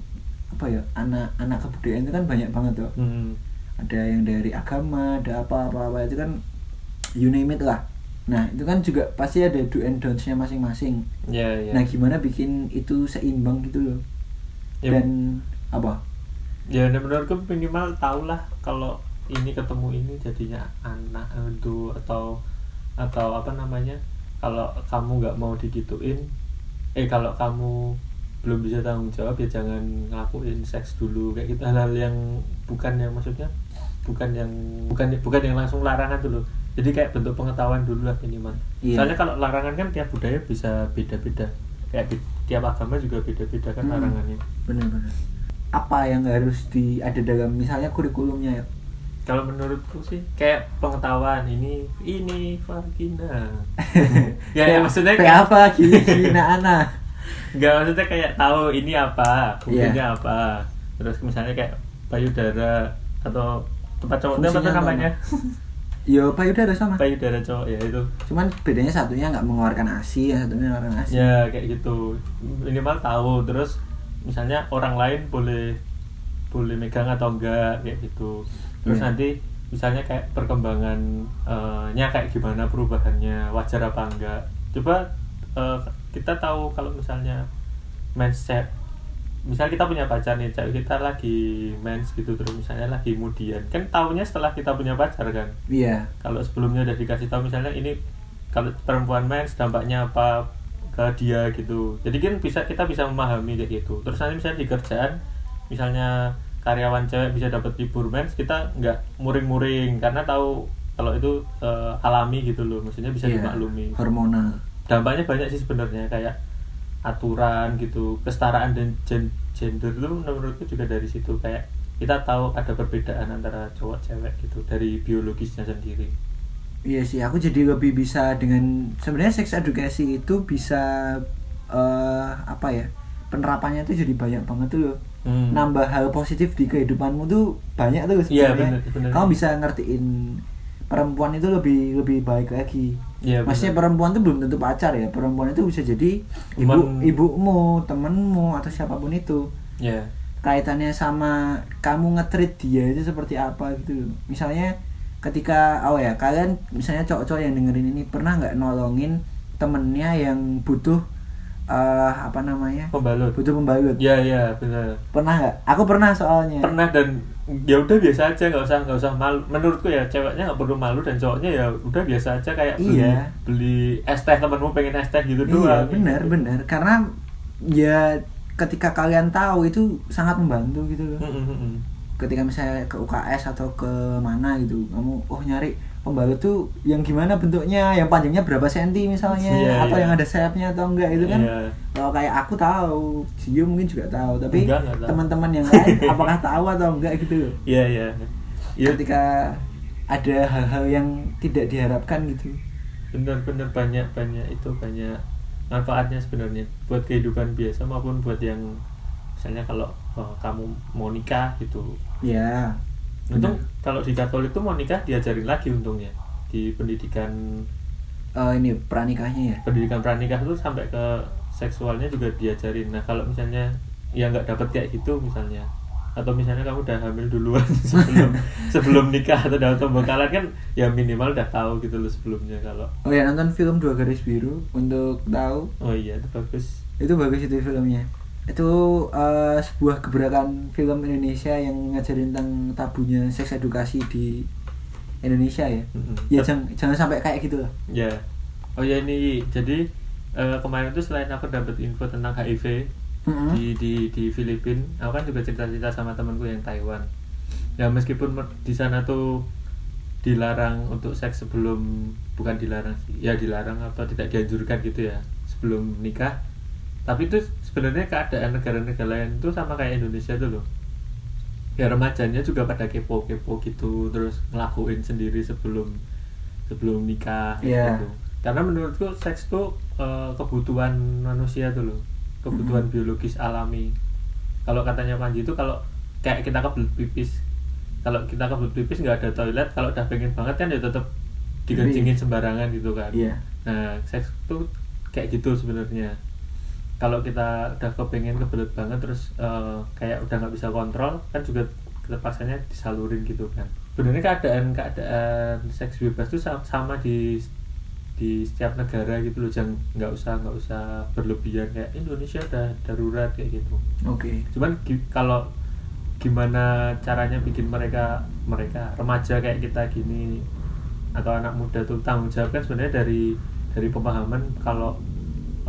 apa ya anak anak kebudayaan itu kan banyak banget tuh Hmm. ada yang dari agama ada apa apa apa itu kan you name it lah nah itu kan juga pasti ada do and don'ts-nya masing-masing Ya ya. nah gimana bikin itu seimbang gitu loh Ya, dan apa? Ya dan menurutku minimal tau lah kalau ini ketemu ini jadinya anak itu atau atau apa namanya kalau kamu nggak mau digituin eh kalau kamu belum bisa tanggung jawab ya jangan ngelakuin seks dulu kayak gitu. Hal-hal yang bukan yang maksudnya bukan yang bukan bukan yang langsung larangan dulu. Jadi kayak bentuk pengetahuan dulu lah minimal. Iya. soalnya kalau larangan kan tiap budaya bisa beda-beda kayak di- tiap agama juga beda-beda kan Hmm. larangannya. Benar-benar. Apa yang harus di ada dalam misalnya kurikulumnya ya? Kalau menurutku sih kayak pengetahuan ini ini vagina. Ya, ya maksudnya kayak apa gini gini anak nggak maksudnya kayak tahu ini apa fungsinya Iya. apa. Terus misalnya kayak payudara atau tempat cowok apa, namanya yo payudara sama. Payudara cowok ya itu. Cuman bedanya satunya nggak mengeluarkan asi yang satunya mengeluarkan asi ya kayak gitu. Minimal tahu terus misalnya orang lain boleh boleh megang atau enggak kayak gitu. Terus Iya. nanti misalnya kayak perkembangan eh, nya kayak gimana perubahannya wajar apa enggak coba eh, kita tahu kalau misalnya chat misal kita punya pacar nih cewek kita lagi mens gitu terus misalnya lagi kemudian kan tahunya setelah kita punya pacar kan? Iya. Kalau sebelumnya udah dikasih tahu misalnya ini kalau perempuan mens dampaknya apa ke dia gitu. Jadi kan bisa kita bisa memahami kayak gitu. Terus nanti misalnya di kerjaan misalnya karyawan cewek bisa dapat libur mens kita nggak muring-muring. Karena tahu kalau itu eh, alami gitu loh. Maksudnya bisa Iya, dimaklumi. Hormonal. Dampaknya banyak sih sebenarnya. Kayak aturan gitu kesetaraan dan gen- gender itu menurutku juga dari situ kayak kita tahu ada perbedaan antara cowok cewek gitu dari biologisnya sendiri Iya sih, aku jadi lebih bisa dengan sebenarnya sex education itu bisa eh apa ya? Penerapannya tuh jadi banyak banget tuh loh. Hmm. Nambah hal positif di kehidupanmu tuh banyak tuh Iya, sebenarnya. bener, bener. Kamu bisa ngertiin perempuan itu lebih lebih baik lagi. Iya, Maksudnya bener. perempuan tuh belum tentu pacar ya. Perempuan itu bisa jadi ibu Teman. ibumu, temenmu atau siapa pun itu. ya kaitannya sama kamu ngetrit dia itu seperti apa gitu misalnya ketika oh ya kalian misalnya cowok-cowok yang dengerin ini pernah nggak nolongin temennya yang butuh eh apa namanya pembalut butuh pembalut ya ya benar pernah nggak aku pernah soalnya pernah dan ya udah biasa aja nggak usah nggak usah malu. Menurutku ya ceweknya nggak perlu malu dan cowoknya ya udah biasa aja kayak beli Iya. beli es teh temanmu pengen es teh gitu iya doang. benar benar. Karena ya ketika kalian tahu itu sangat membantu gitu loh. Mm, mm, mm, mm. ketika misalnya ke UKS atau ke mana gitu kamu oh nyari pembalut tuh yang gimana bentuknya yang panjangnya berapa senti misalnya Iya, atau iya. yang ada sayapnya atau enggak itu kan. Iya. kalau kayak aku tahu Gio mungkin juga tahu tapi teman-teman yang lain apakah tahu atau enggak gitu? Iya iya. Iya, ketika ada hal-hal yang tidak diharapkan gitu. Benar-benar banyak banyak itu banyak manfaatnya sebenarnya buat kehidupan biasa maupun buat yang misalnya kalau oh, kamu mau nikah gitu. Ya untung benar. kalau di Katolik tuh mau nikah diajarin lagi untungnya. Di pendidikan Eh, ini pranikahnya ya? pendidikan pranikah tuh sampai ke seksualnya juga diajarin. Nah kalau misalnya ya nggak dapet kayak gitu misalnya atau misalnya kamu udah hamil duluan sebelum sebelum nikah atau dalam pembekalan kan ya minimal udah tahu gitu loh sebelumnya kalau oh ya nonton film dua garis biru untuk tahu. Oh iya itu bagus. Itu bagus itu filmnya itu eh, sebuah gebrakan film Indonesia yang ngajarin tentang tabunya seks edukasi di Indonesia ya. Mm-mm. ya jangan jangan sampai kayak gitu lah. Ya. Oh ya ini jadi eh, kemarin tuh selain aku dapat info tentang HIV Mm-mm. di di di Filipina aku kan juga cerita-cerita sama temanku yang Taiwan. Ya meskipun di sana tuh dilarang untuk seks sebelum bukan dilarang sih ya dilarang atau tidak dianjurkan gitu ya sebelum nikah tapi itu sebenarnya keadaan negara-negara lain tuh sama kayak Indonesia tuh loh. Ya remajanya juga pada kepo-kepo gitu terus ngelakuin sendiri sebelum sebelum nikah Iya. gitu. Karena menurutku seks tuh eh, kebutuhan manusia tuh loh. Kebutuhan biologis alami. Kalau katanya Panji itu kalau kayak kita kebelet pipis kalau kita kebelet pipis nggak ada toilet kalau udah pengen banget kan ya tetap digancingin sembarangan gitu kan. Iya. nah seks tuh kayak gitu sebenarnya kalau kita udah kepengen kebelet banget terus eh, kayak udah nggak bisa kontrol kan juga terpaksanya disalurin gitu kan. Sebenarnya keadaan keadaan seks bebas tuh sa- sama di di setiap negara gitu loh jangan nggak usah nggak usah berlebihan kayak Indonesia udah darurat kayak gitu. Oke. Cuman gi- kalau gimana caranya bikin mereka mereka remaja kayak kita gini atau anak muda tuh tanggung jawab kan sebenarnya dari dari pemahaman kalau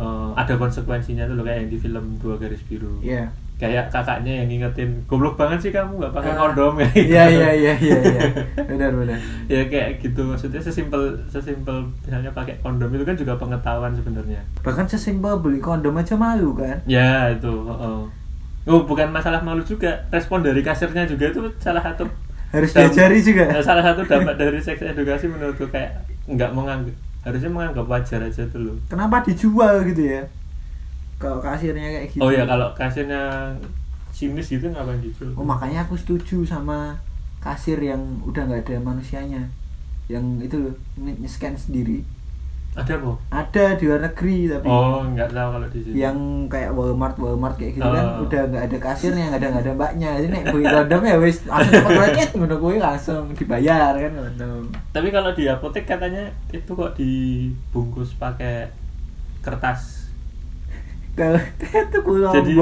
eh, ada konsekuensinya tuh loh kayak yang di film dua garis biru Iya. kayak kakaknya yang ngingetin goblok banget sih kamu nggak pakai Ah. kondom kayak Iya gitu. iya iya iya iya. Benar benar. ya kayak gitu maksudnya sesimpel sesimpel misalnya pakai kondom itu kan juga pengetahuan sebenarnya Bahkan sesimpel beli kondom aja malu kan. Ya itu. Oh, oh bukan masalah malu juga. Respon dari kasirnya juga itu salah satu. Harus diajari juga. eh, Salah satu dampak dari seks edukasi menurutku kayak nggak menganggap harusnya menganggap wajar aja tuh loh. Kenapa dijual gitu ya? Kalau kasirnya kayak gitu. Oh ya kalau kasirnya sinis gitu ngapain dijual? Oh makanya aku setuju sama kasir yang udah nggak ada manusianya. Yang itu loh, nge-scan sendiri. Ada kok. Ada di luar negeri tapi Oh nggak tahu kalau di sini. yang kayak Walmart Walmart kayak gitu kan Oh. udah nggak ada kasirnya nggak ada nggak ada mbaknya jadi nek beli kondom ya wis langsung cepet raket ngono kuwi langsung dibayar kan kondom Tapi kalau di apotek katanya itu kok dibungkus pakai kertas. kalau itu kulo jadi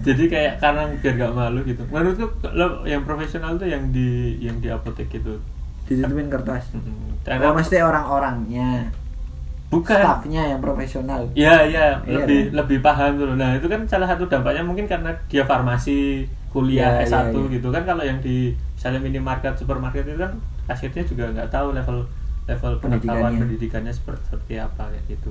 jadi kayak karena biar gak malu gitu menurutku lo yang profesional tuh yang di yang di apotek gitu ditutupin kertas Mm-mm. oh karena mesti orang-orangnya bukan. Staffnya yang profesional. Iya ya iya, lebih kan? lebih paham tuh nah itu kan salah satu dampaknya mungkin karena dia farmasi kuliah ya, S1 ya, ya. gitu kan. Kalau yang di misalnya minimarket supermarket itu kan akhirnya juga nggak tahu level level pengetahuan pendidikannya, pendidikannya seperti, seperti apa kayak gitu.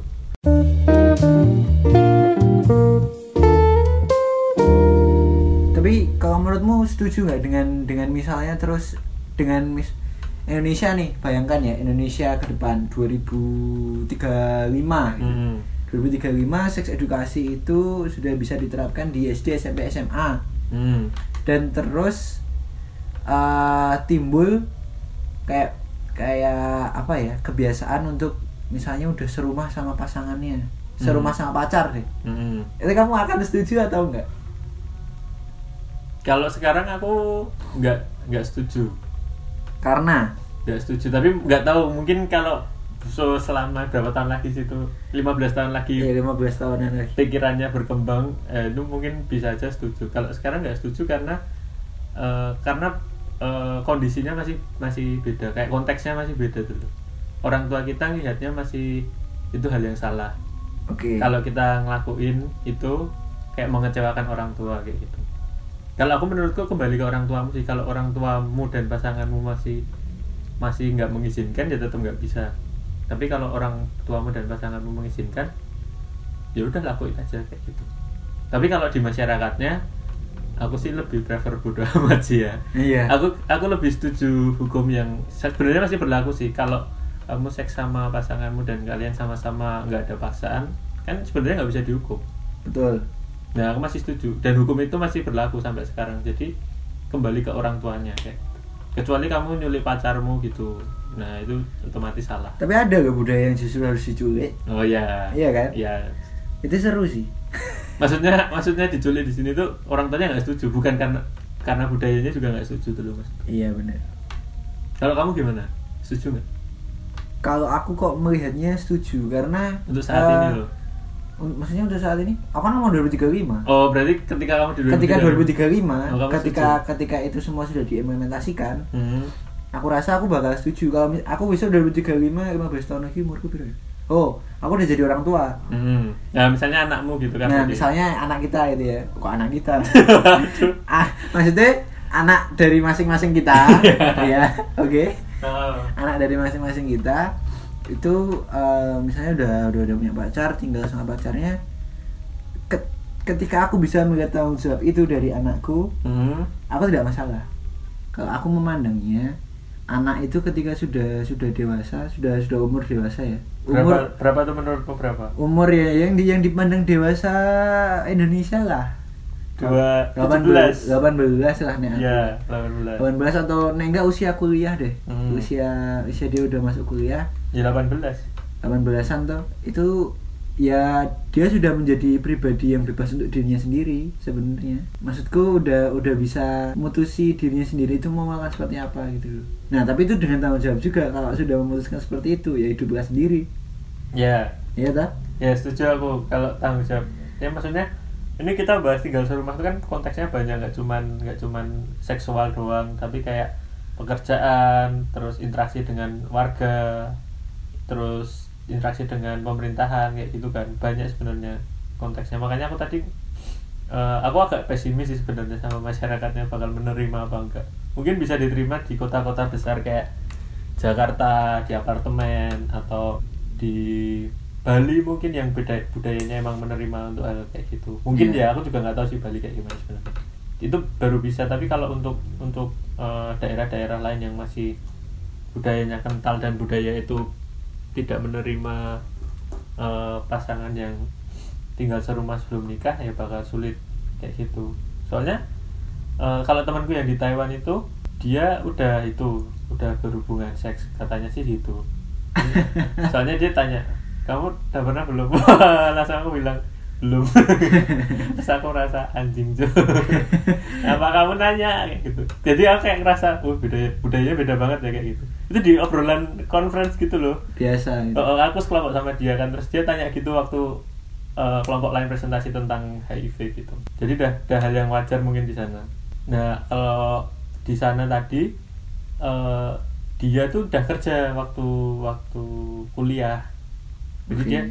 Tapi kalau menurutmu setuju nggak dengan dengan misalnya terus dengan mis Indonesia nih bayangkan ya Indonesia ke depan 2035 gitu. Hmm. 2035 seks edukasi itu sudah bisa diterapkan di SD SMP SMA Hmm. dan terus uh, timbul kayak kayak apa ya kebiasaan untuk misalnya udah serumah sama pasangannya serumah Hmm. sama pacar deh Hmm. itu kamu akan setuju atau enggak Kalau sekarang aku nggak nggak setuju, karena? Nggak setuju. Tapi nggak tahu mungkin kalau so selama berapa tahun lagi situ 15 tahun lagi. Ya 15 tahunan lagi. Pikirannya berkembang eh, itu mungkin bisa aja setuju. Kalau sekarang nggak setuju karena eh, karena eh, kondisinya masih masih beda. Kayak konteksnya masih beda dulu. Orang tua kita ngelihatnya masih itu hal yang salah. Oke. Kalau kita ngelakuin itu kayak mengecewakan orang tua kayak gitu kalau aku menurutku kembali ke orang tuamu sih. Kalau orang tuamu dan pasanganmu masih masih nggak mengizinkan ya tetap nggak bisa. Tapi kalau orang tuamu dan pasanganmu mengizinkan ya udah lakuin aja kayak gitu. Tapi kalau di masyarakatnya aku sih lebih prefer bodo amat sih ya. Iya. Aku aku lebih setuju hukum yang sebenarnya masih berlaku sih. Kalau kamu seks sama pasanganmu dan kalian sama-sama nggak ada paksaan kan sebenarnya nggak bisa dihukum. Betul nah aku masih setuju. Dan hukum itu masih berlaku sampai sekarang. Jadi kembali ke orang tuanya kayak kecuali kamu nyulik pacarmu gitu. Nah itu otomatis salah. Tapi ada gak budaya yang justru harus diculik. Oh ya Iya kan? iya. Itu seru sih. Maksudnya maksudnya diculik di sini tuh orang tuanya nggak setuju. Bukan karena karena budayanya juga nggak setuju dulu mas. Iya benar kalau kamu gimana? Setuju nggak? Kalau aku kok melihatnya setuju. Karena untuk saat eh, ini loh maksudnya untuk saat ini? Aku kan mau 2035 oh berarti ketika kamu di ketika 2035 Oh, ketika ketika itu semua sudah diimplementasikan Hmm. aku rasa aku bakal setuju. Kalau aku bisa 2035 15 tahun lagi umurku berapa oh aku udah jadi orang tua. Hmm. Nah, misalnya anakmu gitu kan. nah berarti. misalnya anak kita itu ya. Kok anak kita? Ah maksudnya anak dari masing-masing kita ya oke. Oh. anak dari masing-masing kita itu eh, misalnya udah udah udah punya pacar tinggal sama pacarnya Ket- ketika aku bisa melihat tanggung jawab itu dari anakku Hmm. aku tidak masalah kalau aku memandangnya anak itu ketika sudah sudah dewasa sudah sudah umur dewasa ya Berapa umur berapa tuh menurutmu berapa? umur ya yang di, yang dipandang dewasa Indonesia lah Dua 18 18. 18 lah nih aku. Iya, 18. 18 atau nih enggak usia kuliah deh Hmm. usia usia dia udah masuk kuliah Ya 18. 18-an tuh itu ya dia sudah menjadi pribadi yang bebas untuk dirinya sendiri sebenarnya. Maksudku udah udah bisa mutusi dirinya sendiri itu mau makan seperti apa gitu. Nah tapi itu dengan tanggung jawab juga kalau sudah memutuskan seperti itu ya hiduplah sendiri. Ya, ya tak ya setuju aku kalau tanggung jawab. Ya maksudnya ini kita bahas tinggal serumah itu kan konteksnya banyak nggak cuman nggak cuman seksual doang tapi kayak pekerjaan terus interaksi dengan warga terus interaksi dengan pemerintahan kayak gitu kan. Banyak sebenarnya konteksnya. Makanya aku tadi eh, aku agak pesimis sih sebenarnya sama masyarakatnya bakal menerima apa enggak. Mungkin bisa diterima di kota-kota besar kayak Jakarta di apartemen atau di Bali mungkin yang beda budayanya emang menerima untuk hal kayak gitu. Mungkin Iya. ya aku juga nggak tahu sih Bali kayak gimana sebenarnya. Itu baru bisa tapi kalau untuk untuk eh, daerah-daerah lain yang masih budayanya kental dan budaya itu tidak menerima eh, pasangan yang tinggal serumah sebelum nikah ya bakal sulit kayak gitu. Soalnya eh, kalau temanku yang di Taiwan itu dia udah itu udah berhubungan seks katanya sih gitu. Soalnya dia tanya kamu udah pernah belum? Langsung aku bilang belum. Terus aku merasa anjing jo. Apa kamu nanya? Kayak gitu. Jadi aku kayak ngerasa oh budaya budayanya beda banget ya kayak gitu. Itu di obrolan conference gitu loh. Biasa gitu. Oh, aku sekelompok sama dia kan. Terus dia tanya gitu waktu eh, kelompok lain presentasi tentang HIV gitu. Jadi dah dah hal yang wajar mungkin di sana. Nah kalau di sana tadi eh, dia tuh udah kerja waktu waktu kuliah. Jadi Oke. dia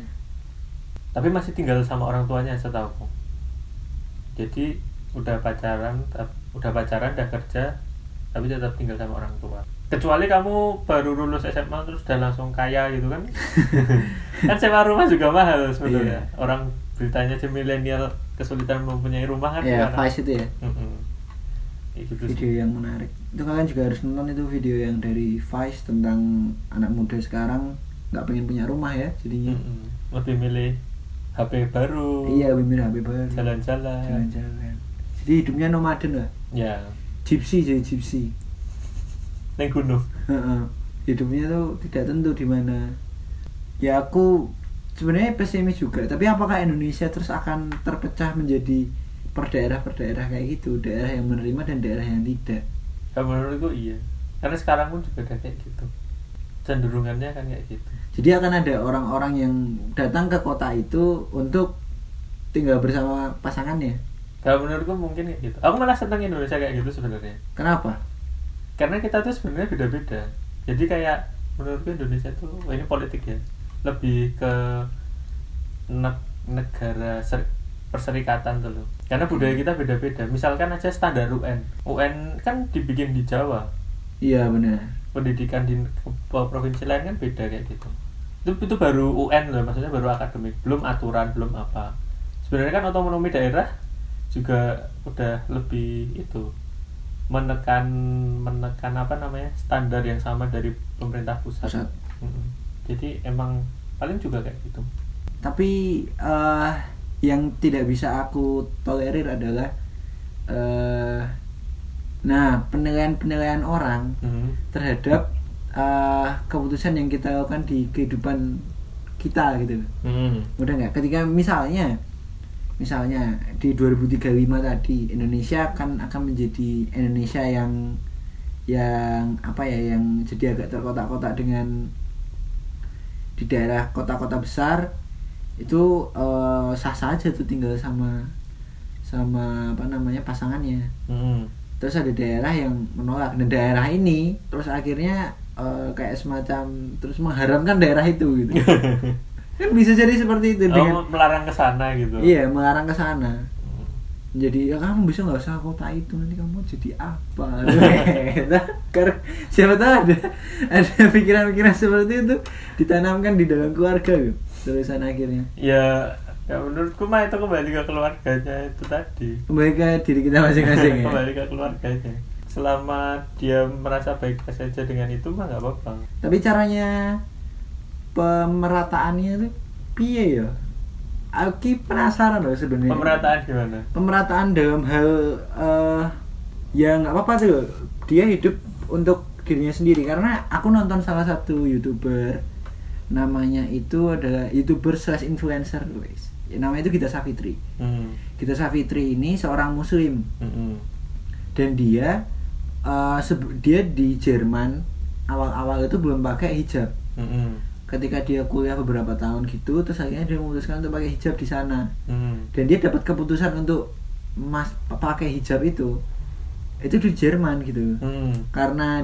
tapi masih tinggal sama orang tuanya setahu jadi udah pacaran udah pacaran udah kerja tapi tetap tinggal sama orang tua. Kecuali kamu baru lulus SMA terus udah langsung kaya gitu kan? Kan sewa rumah juga mahal sebenarnya Iya. orang beritanya aja milenial kesulitan mempunyai rumah kan ya. Vice itu ya? Gitu video sih yang menarik. Itu kalian juga harus nonton itu video yang dari Vice tentang anak muda sekarang nggak pengen punya rumah ya jadinya. Mm-mm. lebih milih HP baru. Iya Wimir HP baru. Jalan-jalan. Jalan-jalan. Jadi hidupnya nomaden lah. Ya. Gypsy jadi gypsy. Neng gunung. Hidupnya tuh tidak tentu di mana. Ya aku sebenarnya pesimis juga tapi apakah Indonesia terus akan terpecah menjadi per daerah per daerah kayak gitu? Daerah yang menerima dan daerah yang tidak? Ya menurutku iya. Karena sekarang pun juga kayak gitu cenderungannya kan kayak gitu. Jadi akan ada orang-orang yang datang ke kota itu untuk tinggal bersama pasangannya kalau menurutku mungkin kayak gitu. Aku malah seneng Indonesia kayak gitu sebenarnya. Kenapa? Karena kita tuh sebenarnya beda-beda. Jadi kayak menurutku Indonesia tuh wah ini politik ya. Lebih ke ne- negara ser- perserikatan tuh loh. Karena budaya kita beda-beda. Misalkan aja standar UN UN kan dibikin di Jawa. Iya benar pendidikan di provinsi lain kan beda kayak gitu. Itu itu baru UN loh maksudnya baru akademik. Belum aturan belum apa. Sebenarnya kan otonomi daerah juga udah lebih itu menekan menekan apa namanya standar yang sama dari pemerintah pusat, Pusat. Jadi emang paling juga kayak gitu. Tapi eh yang tidak bisa aku tolerir adalah eh nah penilaian-penilaian orang Mhm. terhadap eh, keputusan yang kita lakukan di kehidupan kita gitu Mhm. udah nggak ketika misalnya misalnya di 2035 tadi Indonesia kan akan menjadi Indonesia yang yang apa ya yang jadi agak terkotak-kotak dengan di daerah kota-kota besar itu eh, sah-sah aja tuh tinggal sama sama apa namanya pasangannya Mhm. Terus ada daerah yang menolak. Dan daerah ini terus akhirnya eh, kayak semacam terus mengharamkan daerah itu gitu. Kan bisa jadi seperti itu dengan oh, melarang ke sana gitu. Iya mengarang ke sana. Jadi ya kamu bisa nggak usah kota itu nanti kamu jadi apa? Nah, karena siapa tahu ada ada pikiran-pikiran seperti itu ditanamkan di dalam keluarga gitu. Tulisan akhirnya. Ya ya menurutku mah itu kembali ke keluarganya itu tadi. Kembali ke diri kita masing-masing ya? Kembali ke keluarganya. Selama dia merasa baik-baik saja dengan itu mah nggak apa-apa. Tapi caranya pemerataannya itu piye ya? Aku penasaran loh sebenarnya. Pemerataan gimana? Pemerataan dalam hal eh ya nggak apa-apa tuh. Dia hidup untuk dirinya sendiri. Karena aku nonton salah satu youtuber namanya itu adalah youtuber slash influencer guys namanya itu Gita Savitri hmm. Gita Savitri ini seorang muslim Mm-mm. dan dia sebe- dia di Jerman awal-awal itu belum pakai hijab Mm-mm. ketika dia kuliah beberapa tahun gitu terus akhirnya dia memutuskan untuk pakai hijab di sana Mm. dan dia dapat keputusan untuk mas pakai hijab itu itu di Jerman gitu Mm. karena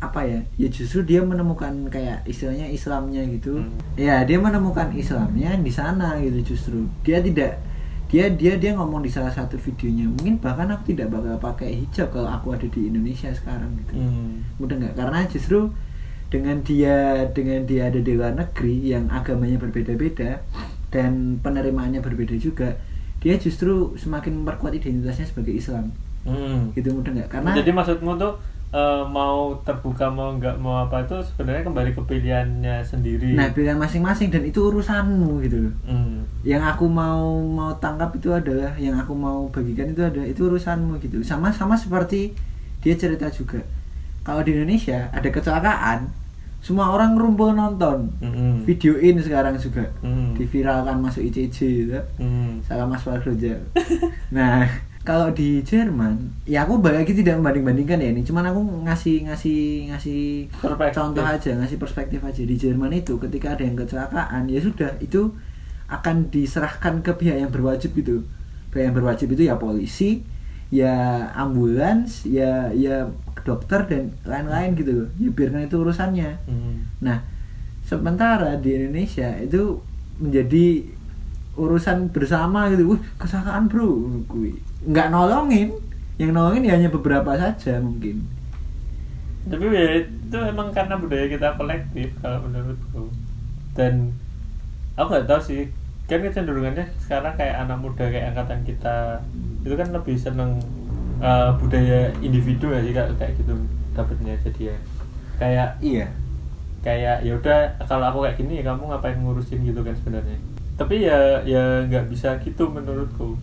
apa ya ya justru dia menemukan kayak istilahnya Islamnya gitu. Hmm. ya dia menemukan Islamnya di sana gitu justru. Dia tidak dia dia dia ngomong di salah satu videonya. Mungkin bahkan aku tidak bakal pakai hijab kalau aku ada di Indonesia sekarang gitu. Mm. mudah nggak? Karena justru dengan dia dengan dia ada di luar negeri yang agamanya berbeda-beda dan penerimaannya berbeda juga dia justru semakin memperkuat identitasnya sebagai Islam. Mm. gitu mudah nggak? Karena jadi maksudmu tuh eh, mau terbuka mau nggak mau apa itu sebenarnya kembali ke pilihannya sendiri nah pilihan masing-masing dan itu urusanmu gitu Mm. yang aku mau mau tangkap itu adalah yang aku mau bagikan itu ada itu urusanmu gitu sama sama seperti dia cerita juga kalau di Indonesia ada kecelakaan semua orang ngumpul nonton Mm-mm. videoin sekarang juga Mm. diviralkan masuk ICC gitu Mm. salah Mas Fardoja nah kalau di Jerman ya aku balik lagi tidak membanding-bandingkan ya ini. Cuman aku ngasih ngasih ngasih Perspektif. contoh aja ngasih perspektif aja. Di Jerman itu ketika ada yang kecelakaan ya sudah itu akan diserahkan ke pihak yang berwajib gitu. Pihak yang berwajib itu ya polisi ya ambulans ya ya dokter dan lain-lain gitu loh. Ya biarkan itu urusannya. Mm. Nah, sementara di Indonesia itu menjadi urusan bersama gitu. Wih, kecelakaan bro, kui. Nggak nolongin. Yang nolongin ya hanya beberapa saja mungkin. tapi ya itu emang karena budaya kita kolektif kalau menurutku dan aku nggak tahu sih kan kecenderungannya sekarang kayak anak muda kayak angkatan kita itu kan lebih seneng eh, budaya individu ya sih kayak gitu dapetnya jadi ya kayak iya kayak ya udah kalau aku kayak gini ya kamu ngapain ngurusin gitu kan sebenarnya tapi ya ya nggak bisa gitu menurutku.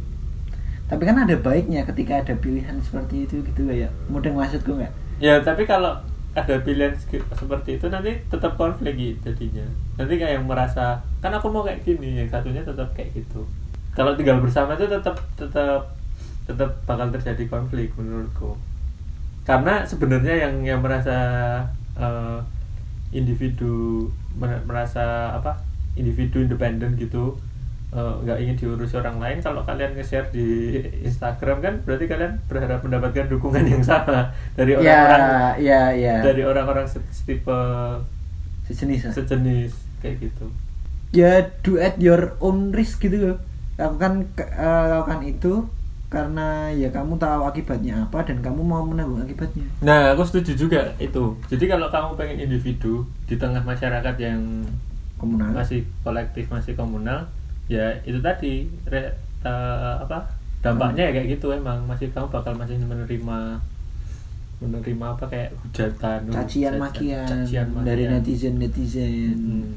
Tapi kan ada baiknya ketika ada pilihan seperti itu gitu ya mudeng maksudku nggak? Ya tapi kalau ada pilihan seperti itu nanti tetap konflik gitu jadinya. Nanti kayak yang merasa kan aku mau kayak gini yang satunya tetap kayak gitu. Kalau tinggal bersama itu tetap tetap tetap bakal terjadi konflik menurutku. Karena sebenarnya yang yang merasa eh, individu mer- merasa apa individu independen gitu eh, nggak ingin diurus orang lain. Kalau kalian nge-share di Instagram kan berarti kalian berharap mendapatkan dukungan yang sama dari ya orang-orang ya ya. dari orang-orang se- setipe sejenis lah. sejenis kayak gitu. Ya do at your own risk gitu. Loh lakukan ke- eh, lakukan itu karena ya kamu tahu akibatnya apa dan kamu mau menanggung akibatnya. Nah aku setuju juga itu. Jadi kalau kamu pengen individu di tengah masyarakat yang komunal. Masih kolektif masih komunal. Ya itu tadi re- eh, apa dampaknya ya kayak gitu emang. Masih kamu bakal masih menerima menerima apa kayak hujatan cacian hujatan, makian cacian makian. dari netizen netizen Hmm,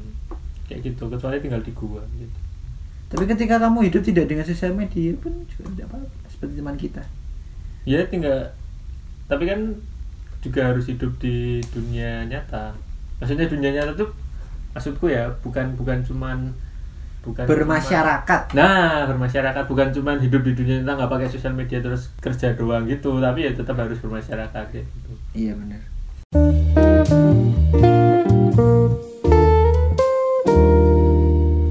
kayak gitu. Kecuali tinggal di gua gitu. Tapi ketika kamu hidup tidak dengan sosial media pun juga tidak apa-apa seperti teman kita. Ya tinggal tapi kan juga harus hidup di dunia nyata. Maksudnya dunia nyata tuh maksudku ya bukan bukan cuman bukan bermasyarakat cuman- nah bermasyarakat bukan cuman hidup di dunia nyata nggak pakai sosial media terus kerja doang gitu tapi ya tetap harus bermasyarakat ya gitu iya benar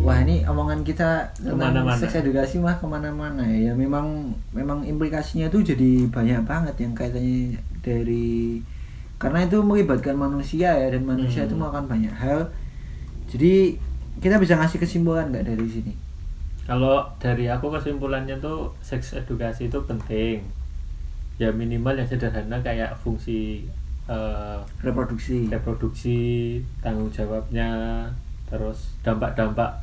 wah ini omongan kita tentang Ke mana-mana. seks edukasi mah ke mana-mana ya. ya memang memang implikasinya tuh jadi banyak banget yang kaitannya dari karena itu melibatkan manusia ya dan manusia Hmm. itu melakukan banyak hal jadi kita bisa ngasih kesimpulan nggak dari sini? Kalau dari aku kesimpulannya tuh seks edukasi itu penting. Ya minimal yang sederhana kayak fungsi eh, reproduksi. reproduksi tanggung jawabnya terus dampak-dampak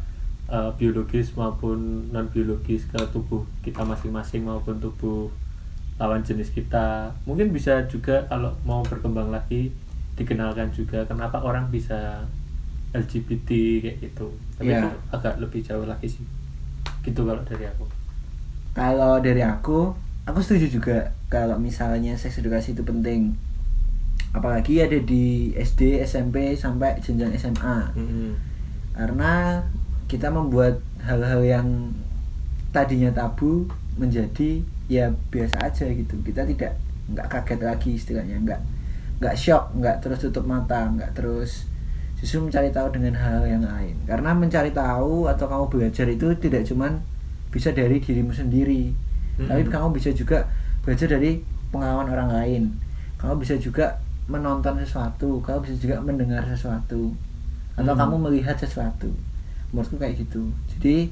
eh, biologis maupun non biologis ke tubuh kita masing-masing maupun tubuh lawan jenis kita. Mungkin bisa juga kalau mau berkembang lagi dikenalkan juga kenapa orang bisa LGBT kayak gitu tapi Iya. itu agak lebih jauh lagi sih gitu kalau dari aku Kalau dari aku, aku setuju juga kalau misalnya seks edukasi itu penting. Apalagi ada di SD, SMP sampai jenjang SMA. Mm-mm. Karena kita membuat hal-hal yang tadinya tabu menjadi ya biasa aja gitu. Kita tidak nggak kaget lagi istilahnya, nggak nggak shock, nggak terus tutup mata, nggak terus justru mencari tahu dengan hal yang lain. Karena mencari tahu atau kamu belajar itu tidak cuman bisa dari dirimu sendiri, Mm-mm. tapi kamu bisa juga belajar dari pengalaman orang lain. Kamu bisa juga menonton sesuatu, kamu bisa juga mendengar sesuatu, atau Hmm. kamu melihat sesuatu. Menurutku kayak gitu. Jadi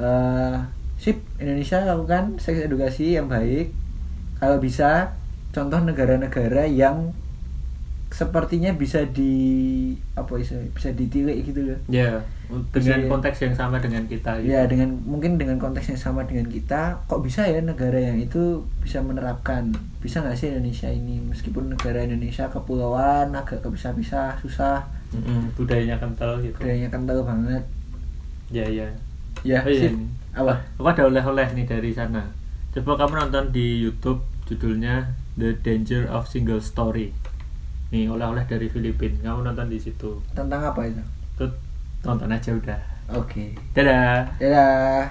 eh sip Indonesia lakukan seks edukasi yang baik. Kalau bisa contoh negara-negara yang sepertinya bisa di apa bisa bisa ditilik gitu loh. ya dengan Bisa- konteks yang sama dengan kita gitu. Ya dengan mungkin dengan konteks yang sama dengan kita, kok bisa ya negara yang itu bisa menerapkan? Bisa nggak sih Indonesia ini meskipun negara Indonesia kepulauan agak kepisah-pisah, susah, Mm-mm, budayanya kental gitu budayanya kental banget. ya ya Ya, Oh iya, sip. Apa? Aku ada oleh-oleh nih dari sana. Coba kamu nonton di YouTube judulnya The Danger of Single Story nih oleh-oleh dari Filipina kamu nonton di situ. Tentang apa itu? Tut, tonton aja udah. Oke. Okay. dadah. Dadah.